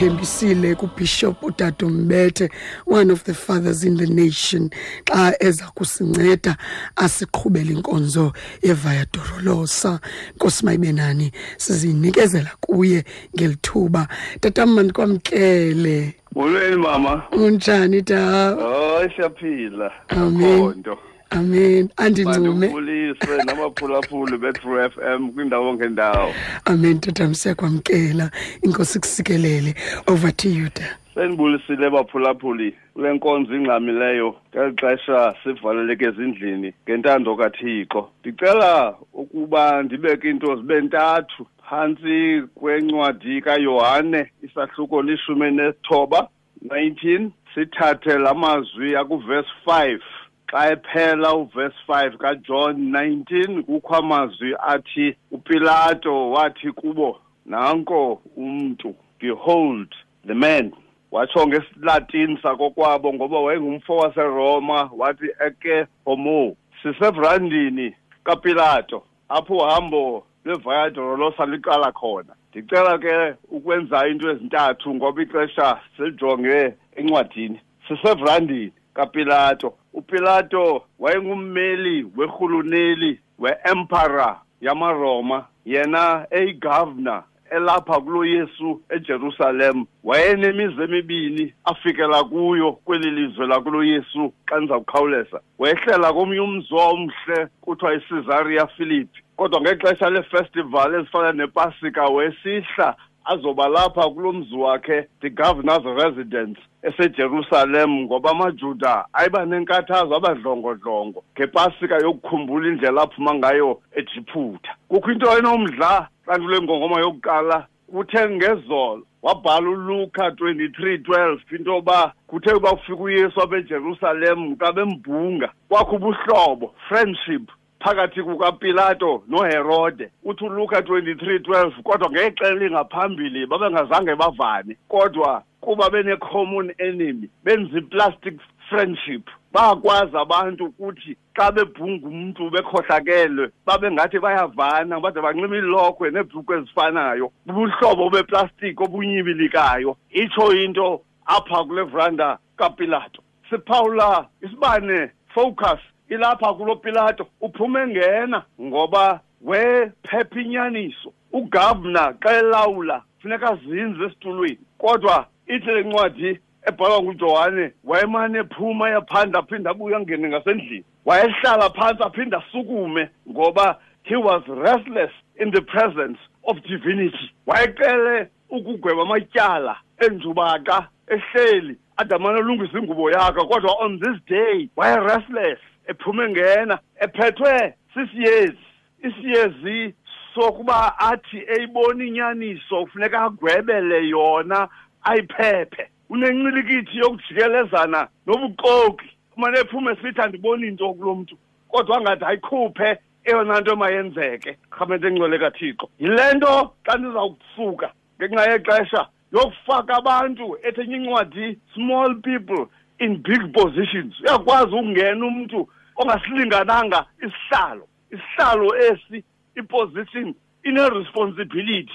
sikuthembisile kubishop utata Mbethe one of the fathers in the nation xa eza kusinceda asiqhubele inkonzo yevaya dorolosa nkosi mayibenani sizinikezela kuye ngelithuba tata mandikwamkele Molweni mama. unjani ta Oh siyaphila. Amen. Akhondo. Amen. Andincume. Mandikhuliswe namaphulaphuli be-True FM kwindawo ngendawo. amen tata msiyakwamkela inkosi kusikelele. Over to you ta Senibulisile baphulaphuli kule nkonzo ingxamileyo ngeli xesha sivaleleke ezindlini ngentando kaThixo. Ndicela ukuba ndibeke into zibe ntathu phantsi kwencwadi kaYohane isahluko lishumi nesithoba 19 sithathe lamazwi akuverse 5 xa ephela uverse 5 kaJohn 19 kukho amazwi athi uPilato wathi kubo nanko umuntu behold the man. Watsho ngesilatini sakokwabo ngoba wayengumfo waseroma wathi eke homo sisevrandini kapilato apho uhambo lwevaya dolorosa liqala khona. Ndicela ke ukwenza into ezintathu ngoba ixesha selijonge encwadini. Sisevrandini kapilato upilato wayengummeli werhuluneli we-empara yamaroma yena eyigovernor elapha kulo Yesu eJerusalem. Wayenemizi emibini afikela kuyo kweli lizwe lakulo Yesu xa niza kukhawuleza wehlela komnye umzi omhle kuthiwa icesaria Philippi kodwa ngexesha leefestival ezifana nepasika wesihla azoba lapha kulo mzi wakhe the governor's residence eseJerusalem ngoba amaJuda ayiba nenkathazo abadlongodlongo ngepasika yokukhumbula indlela aphuma ngayo eJiphuta kukho into enomdla xa kule ngongoma yokuqala kuthe ngezolo wabhala uLuka 23:12 into yoba kuthe uba kufika uYesu apha eJerusalem xa bembhunga kwakho ubuhlobo friendship phakathi kukaPilato noHerode uthi uLuka 23:12 kodwa ngexesha lingaphambili babengazange bavane. Kodwa kuba bene common enemy benza plastic friendship. Bakwazi abantu ukuthi xa bebhunga umuntu bekhohlakelwe babe ngathi bayavana bade banxiba ilokhwe neebhruku ezifanayo. Bubuhlobo beplastiki obunyibilikayo itsho into apha kule veranda kapilato. Siphawula isibane focus. Ilapha kulo pilato uphume ngena ngoba wephepha inyaniso ugavana xa elawula funeka azinze esitulweni. Kodwa ithi le ncwadi ebhalwa nguJohane wayemane ephuma yaphanda aphinda abuye angene ngasendlini. Wayehlala phantsi aphinda asukume ngoba he was restless in the presence of divinity. Wayecele ukugweba amatyala enjubaqa ehleli adamane olungisa ingubo yakhe kodwa on this day waye restless. Ephume ngena ephethwe sisiyezi. Isiyezi sokuba athi eyibona inyaniso kufuneka agwebele yona ayiphephe. Unencilikithi yokujikelezana nobuxoki umane ephume esithi andiboni into kulo mntu kodwa angathi ayikhuphe eyona nto mayenzeke. Rhamente engcwele kathixo. Yile nto xa ndizawusuka ngenxa yexesha yokufaka abantu ethenye incwadi small people in big positions. Uyakwazi ukungena umntu ongasilingananga isihlalo. Isihlalo esi iposition ine-responsibility.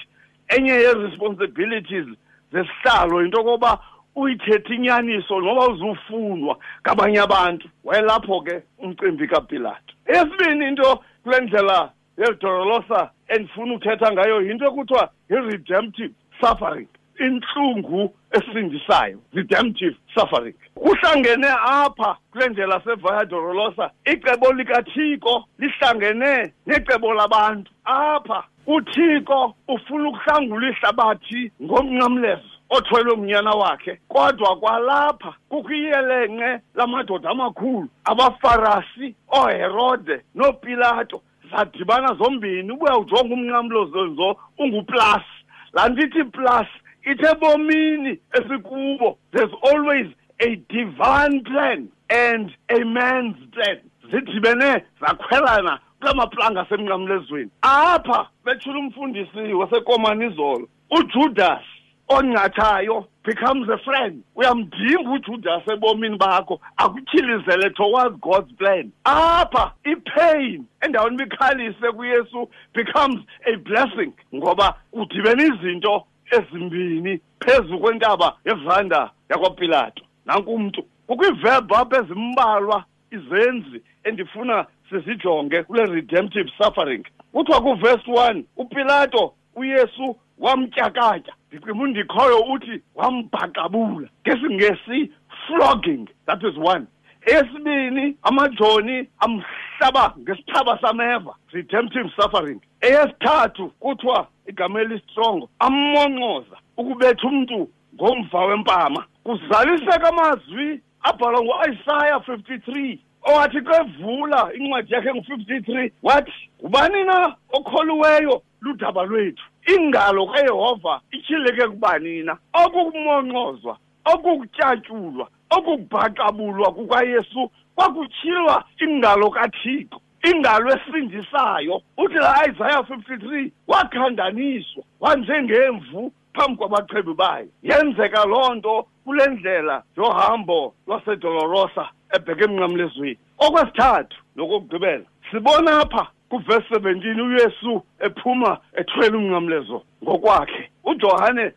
Enye ye-responsibilities zesihlalo into yokoba uyithethe inyaniso noba uzufunwa ngabanye abantu. Wayelapho ke umcimbi kapilato. Eyesibini into kule ndlela yelidorolosa endifuna uthetha ngayo yinto ekuthiwa yi-redemptive suffering. Intlungu esindisayo redemptive suffering kuhlangene apha kule ndlela sevaya dolorosa icebo likathixo lihlangene necebo labantu. Apha uthixo ufuna ukuhlangula ihlabathi ngomnqamlezo othwelwe ngunyana wakhe kodwa kwalapha kukho iyelenqe lamadoda amakhulu abafarasi ooherode noopilato zadibana zombini. Ubuya ujonga umnqamlozenzo unguplus. Laa nto ithi plus ithe bomini esikubo. There's always a divine plan and a man's plan. Zidibene zakhwelana kula maplanga asemnqamlezweni. Apha betshula umfundisi wasekomani izolo ujudas ongcathayo becomes a friend. Uyamdinga ujudas ebomini bakho akutyhilizele towards god's plan. Apha ipain endaweni bikhalise kuyesu becomes a blessing ngoba kudibene izinto ezimbini phezu kwentaba yevanda yakwapilato. Nanku umntu kukho iverb apha ezimbalwa izenzi endifuna sizijonge kule redemptive suffering. Kuthiwa kuverse one upilato uyesu wamtyakatya. Ndicimba undikhoyo uthi wambhaqabula ngesingesi flogging that is one. Eyesibini amajoni amhlaba ngesithaba sameva redemptive suffering. Eyesithathu kuthiwa igama elistrongo ammonqoza ukubetha umntu ngomva wempama. Kuzaliseka amazwi abhalwa nguIsaiah 53 owathi xa evula incwadi yakhe ngu-53 wathi ngubani na okholiweyo ludaba lwethu? Ingalo kaYehova ityhileke kubani na? Okukumonqozwa okukutyatyulwa okukubhaqabulwa kukaYesu kwakutyhilwa ingalo kaThixo. Ingalo esindisayo uthi la Isaiah 53 wakhandaniswa wanjengemvu phambi kwabaqhebi bayo. Yenzeka loo nto kule ndlela yohambo lwasedolorosa ebheke emnqamlezweni. Okwesithathu lokokugqibela sibona apha kuvesi 17 uyesu ephuma ethwele umnqamlezo ngokwakhe. Ujohane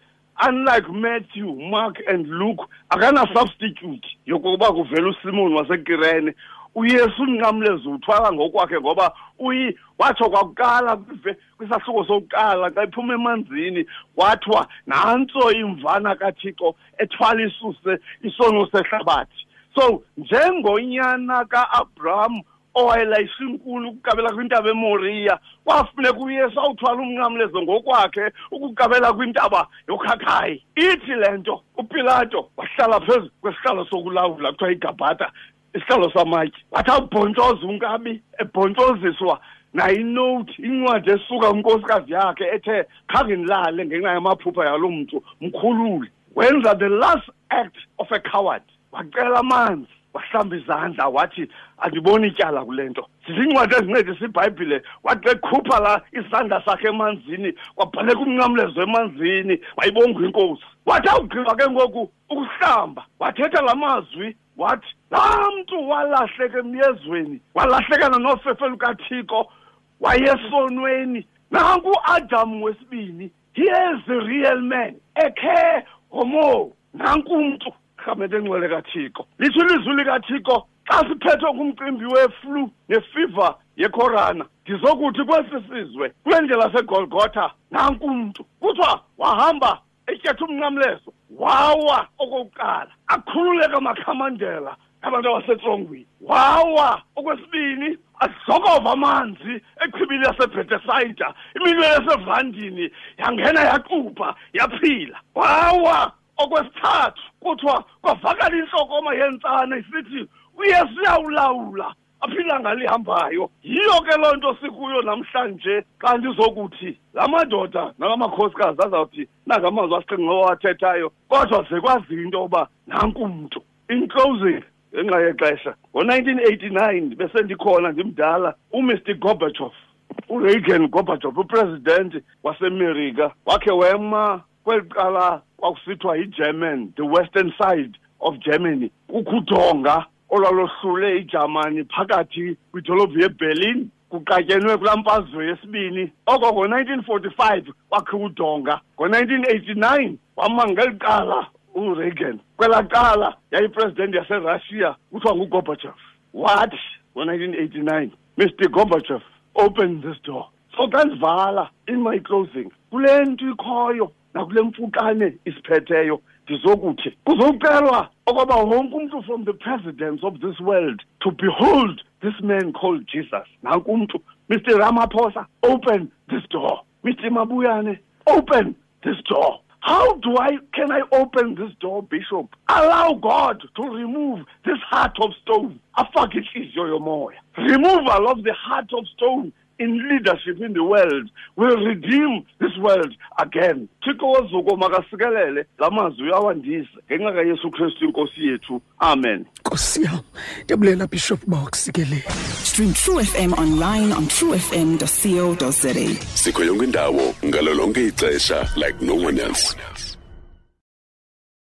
unlike matthew mark and luke akana-substitute yokokuba kuvela usimoni wasekirene uyesu unqamlezo uthwala ngokwakhe ngoba uyi watsho kwakuqala kwisahluko sokuqala xa iphuma emanzini wathiwa nantso imvana kathixo ethwala isuse isono sehlabathi. So njengonyana ka-abraham owayelayisha inkulu ukukabela kwintaba emoriya kwafuneka uyesu awuthwala umnqamlezo ngokwakhe ukukabela kwintaba yokhakhayi. Ithi le nto upilato wahlala phezu kwesihlalo sokulawula kuthiwa igabhata isihlalo samatye wathi awubhontsoza unkabi ebhontsoziswa nayinoti incwadi esuka kunkosikazi yakhe ethe khange ndilale ngenxa yamaphupha yalo mntu mkhulule. Wenza the last act of a coward. Wacela amanzi wahlamba izandla wathi andiboni ityala kule nto. Zizincwadi ezincedisa ibhayibhile wathi ekhupha la isandla sakhe emanzini kwabhaleka umnqamlezo emanzini wayibonga inkosi. Wathi awugqiba ke ngoku ukuhlamba wathetha la mazwi wathi laa mntu walahleka emyezweni walahlekana nofefe lukathixo wayesonweni. Nanku uadam wesibini he is the real man ekhe homo. Nanku umntu rhamente engcwele kathixo. Litsho ilizwi likathixo xa siphethwe ngumcimbi weflu nefiva yekhorana ndizokuthi kwesi sizwe kule ndlela segolgotha nanku umntu. Kuthiwa wahamba etyetha umnqamlezo. Wawa okokuqala akhululeka makhamandela abantu abasetrongweni wawa okwesibini azokova amanzi echibini yasebhetesayida iminwe yasevandini yangena yaxupha yaphila. Wawa okwesithathu kuthiwa kwavakala intlokoma yentsana isithi uyesu uyawulawula. Aphila ngalihambayo yiyo ke loo nto sikuyo namhlanje. Xa ndizokuthi la madoda nalamakhosikazi azawuthi nangamazwi asiqinqo wathethayo kodwa ze kwaziyo into yoba nanku mntu. In closing ngenxa yexesha ngo-nineteen eighty-nine besendikhona ndimdala umr gorbachev ureagan gorbachev upresidenti wasemerika. Wakhe wema kweli qala kwakusithiwa yigerman the western side of germany kukho udonga olwalohlule ijamani phakathi kwidolophu yeberlin kuqatyenwe kulaa mfazwe yesibini. Oko ngo-nineteen forty-five wakhe udonga ngo-nineteen eighty-nine wama ngeli qala ureagan. Kwelaa qala yayipresidenti yaserussia kuthiwa ngugorbachev. Wathi ngo-nineteen eighty-nine mr gorbachev open this door. So xa ndivala in my closing kule nto ikhoyo nakule mfukane isiphetheyo ndizokuthi kuzocelwa okwaba wonke umntu from the presidents of this world to behold this man called jesus. Nanku umntu mr ramaphosa open this door. Mr mabuyane open this door. How do i can i open this door bishop? Allow god to remove this heart of stone. Yomoya. Removal of the heart of stone in leadership in the world. Will redeem this world again. Thixo wozuko makasikelele la mazwi uyawandisa ngenxa kayesu kristu inkosi yethu. Amen. Nkosi yam ndiyabulela bishop uba wakusikelele Stream True FM online on truefm.co.za. sikho yonke indawo ngalo lonke ixesha like no one else.